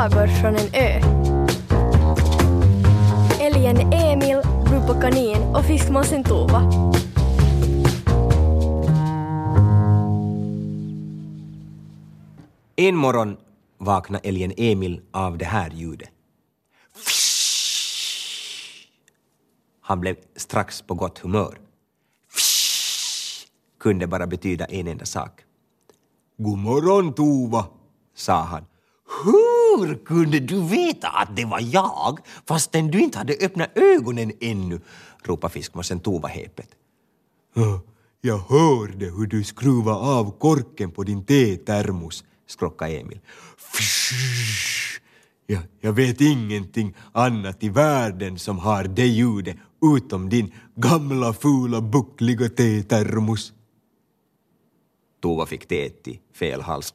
sagor från en ö. Älgen Emil, Rupo Kanin och fiskmåsen Tova. En morgon vaknade älgen Emil av det här ljudet. Han blev strax på gott humör. kunde bara betyda en enda sak. God morgon Tova, sa han. Hur kunde du veta att det var jag fastän du inte hade öppnat ögonen ännu? ropade fiskmåsen Tova häpet. Jag hörde hur du skruvade av korken på din tetermos, skrockade Emil. Jag, jag vet ingenting annat i världen som har det ljudet utom din gamla fula buckliga tetermos. Tova fick teet i fel hals.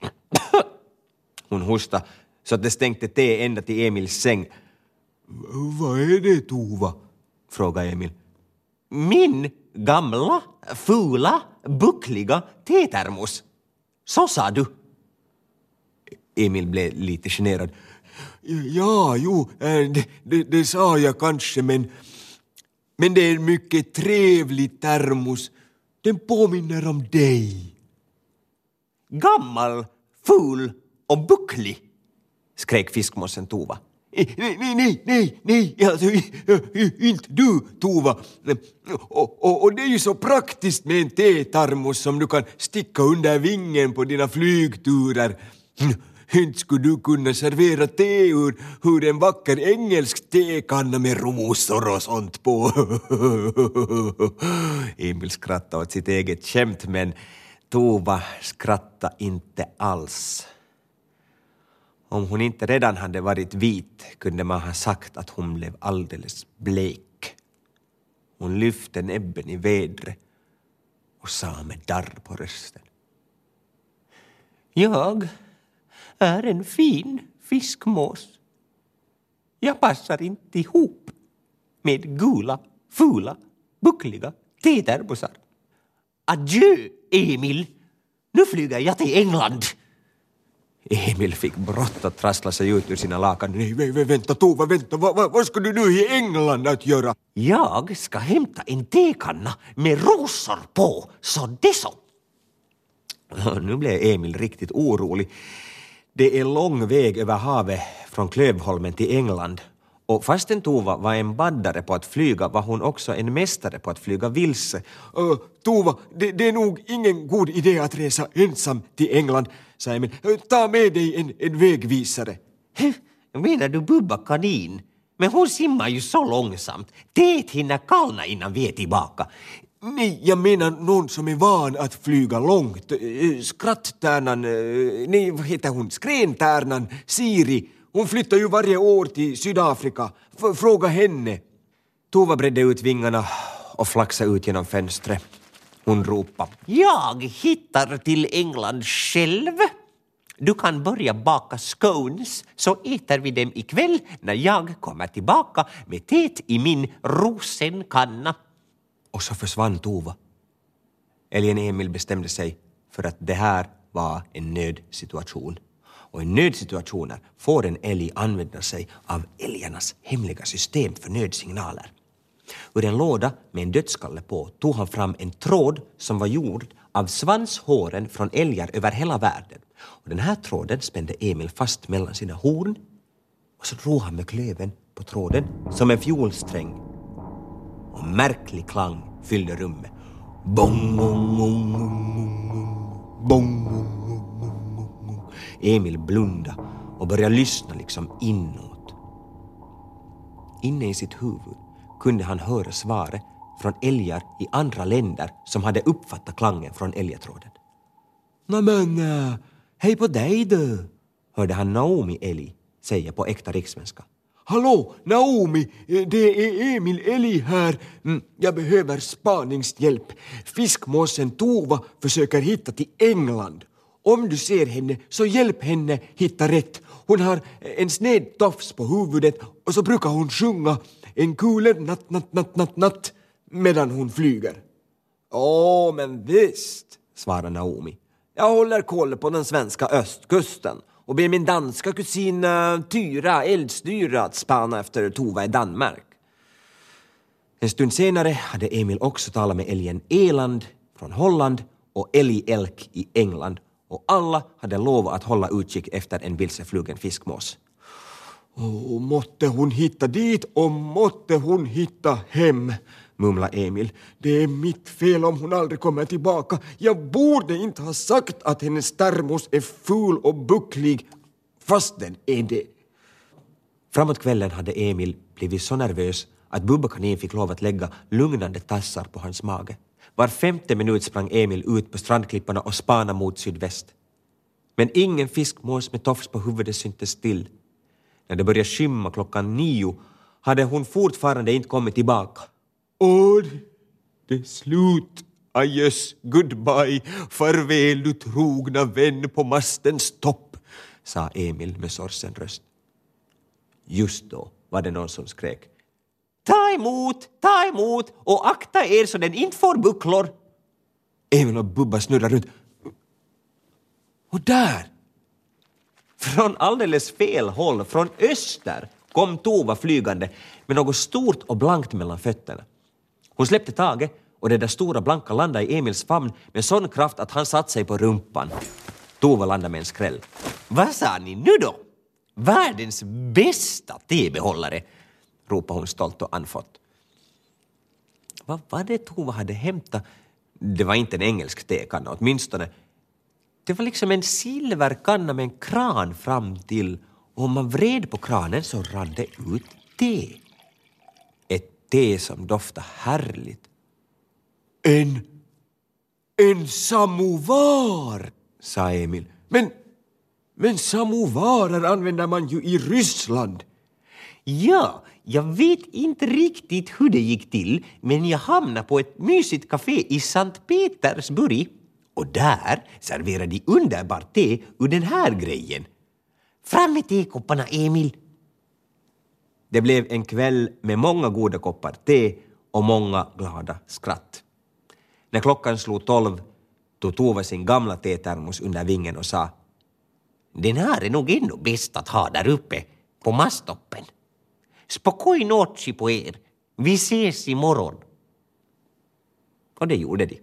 Hon hostade så att det stänkte te ända till Emils säng. Vad är det, Tova? frågade Emil. Min gamla, fula, buckliga tetermos. Så sa du. Emil blev lite generad. Ja, jo, eh, det, det, det sa jag kanske, men, men det är en mycket trevlig termos. Den påminner om dig. Gammal, ful och bucklig, skrek fiskmåsen Tova. Nej, nej, nej, nej, nej, alltså, inte du, Tova. Och, och, och, det är ju så praktiskt med en tetarmos som du kan sticka under vingen på dina flygturer. Inte skulle du kunna servera te ur, ur en vacker engelsk tekanna med rosor och sånt på. Emil skrattade åt sitt eget skämt men Tova skrattade inte alls. Om hon inte redan hade varit vit kunde man ha sagt att hon blev alldeles blek. Hon lyfte näbben i vädret och sa med darr på rösten. Jag är en fin fiskmås. Jag passar inte ihop med gula, fula, buckliga tetermosar. Adjö, Emil! Nu flyger jag till England. Emil fick brått att trassla sig ut ur sina lakan. Nej, vänta Tova, vänta, vad, vad, vad ska du nu i England att göra? Jag ska hämta en tekanna med rosor på, så det så. Nu blev Emil riktigt orolig. Det är lång väg över havet från Klövholmen till England och fastän Tova var en baddare på att flyga var hon också en mästare på att flyga vilse. Uh, Tova, det, det, är nog ingen god idé att resa ensam till England, sa Emil. Uh, ta med dig en, en vägvisare. Menar du Bubba kanin? Men hon simmar ju så långsamt. Det hinner kallna innan vi är tillbaka. Nej, jag menar någon som är van att flyga långt. Skratttärnan, nej vad heter hon, skräntärnan, Siri. Hon flyttar ju varje år till Sydafrika. F fråga henne. Tova bredde ut vingarna och flaxade ut genom fönstret. Hon ropade. Jag hittar till England själv. Du kan börja baka scones så äter vi dem ikväll när jag kommer tillbaka med teet i min rosenkanna. Och så försvann Tova. Älgen Emil bestämde sig för att det här var en nödsituation. Och i nödsituationer får en älg använda sig av älgarnas hemliga system för nödsignaler. Ur en låda med en dödskalle på tog han fram en tråd som var gjord av svanshåren från älgar över hela världen. Och den här tråden spände Emil fast mellan sina horn och så drog han med klöven på tråden som en fiolsträng. Och märklig klang fyllde rummet. Bong, bong, bong, bong, Emil blundade och började lyssna liksom inåt. Inne i sitt huvud kunde han höra svaret från älgar i andra länder som hade uppfattat klangen från älgetråden. Nämen, äh, hej på dig du, hörde han Naomi älg säga på äkta rikssvenska. Hallå, Naomi, det är Emil Älg här. Mm, jag behöver spaningshjälp. Fiskmåsen Tova försöker hitta till England. Om du ser henne så hjälp henne hitta rätt. Hon har en sned tofs på huvudet och så brukar hon sjunga en kuler natt, natt, natt, natt, natt medan hon flyger. Åh, men visst, svarar Naomi. Jag håller koll på den svenska östkusten och ber min danska kusin eh, Tyra Eldstyra att spana efter Tova i Danmark. En stund senare hade Emil också talat med älgen Eland från Holland och älgelk i England och alla hade lovat att hålla utkik efter en vilseflugen fiskmås. Och måtte hon hitta dit och måtte hon hitta hem, mumlade Emil. Det är mitt fel om hon aldrig kommer tillbaka. Jag borde inte ha sagt att hennes termos är ful och bucklig, fast den är det. Framåt kvällen hade Emil blivit så nervös att Bubba kanin fick lov att lägga lugnande tassar på hans mage. Var femte minut sprang Emil ut på strandklipporna och spanade mot sydväst. Men ingen fiskmås med tofs på huvudet syntes till. När det började skymma klockan nio hade hon fortfarande inte kommit tillbaka. Åh, det är slut. Adjöss, goodbye, farväl du trogna vän på mastens topp, sa Emil med sorgsen röst. Just då var det någon som skrek Ta emot, ta emot och akta er så den inte får bucklor. Emil och Bubba snurrar runt. Och där! Från alldeles fel håll, från öster, kom Tova flygande med något stort och blankt mellan fötterna. Hon släppte taget och det där stora blanka landade i Emils famn med sån kraft att han satte sig på rumpan. Tova landade med en skräll. Vad sa ni nu då? Världens bästa tebehållare, ropade hon stolt och anfått. Vad var det Tova hade hämtat? Det var inte en engelsk tekanna, åtminstone. Det var liksom en silverkanna med en kran fram till och om man vred på kranen så rann det ut te. Ett te som doftade härligt. En... en samovar, sa Emil. Men, men samovarer använder man ju i Ryssland. Ja, jag vet inte riktigt hur det gick till, men jag hamnade på ett mysigt café i Sankt Petersburg och där serverade de underbart te ur den här grejen. Fram med tekopparna, Emil! Det blev en kväll med många goda koppar te och många glada skratt. När klockan slog tolv tog Tova sin gamla tetermos under vingen och sa Den här är nog ändå bäst att ha där uppe på masttoppen. Spokoj noci på er. Vi ses imorgon. Och det gjorde de.